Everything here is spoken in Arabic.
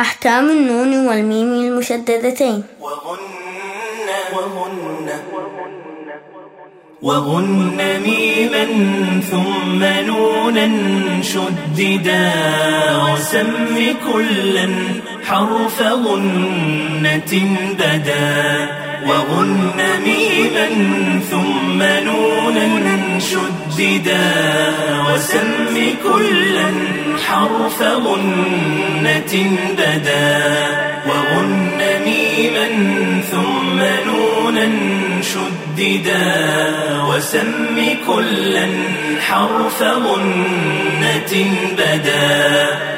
أحكام النون والميم المشددتين. وغن وغن ميما ثم نونا شددا وسم كلا حرف غنة بدا. وغن ميما ثم نونا شددا وسم كلا حرف غنة بدا وغن ميما ثم نونا شددا وسم كلا حرف غنة بدا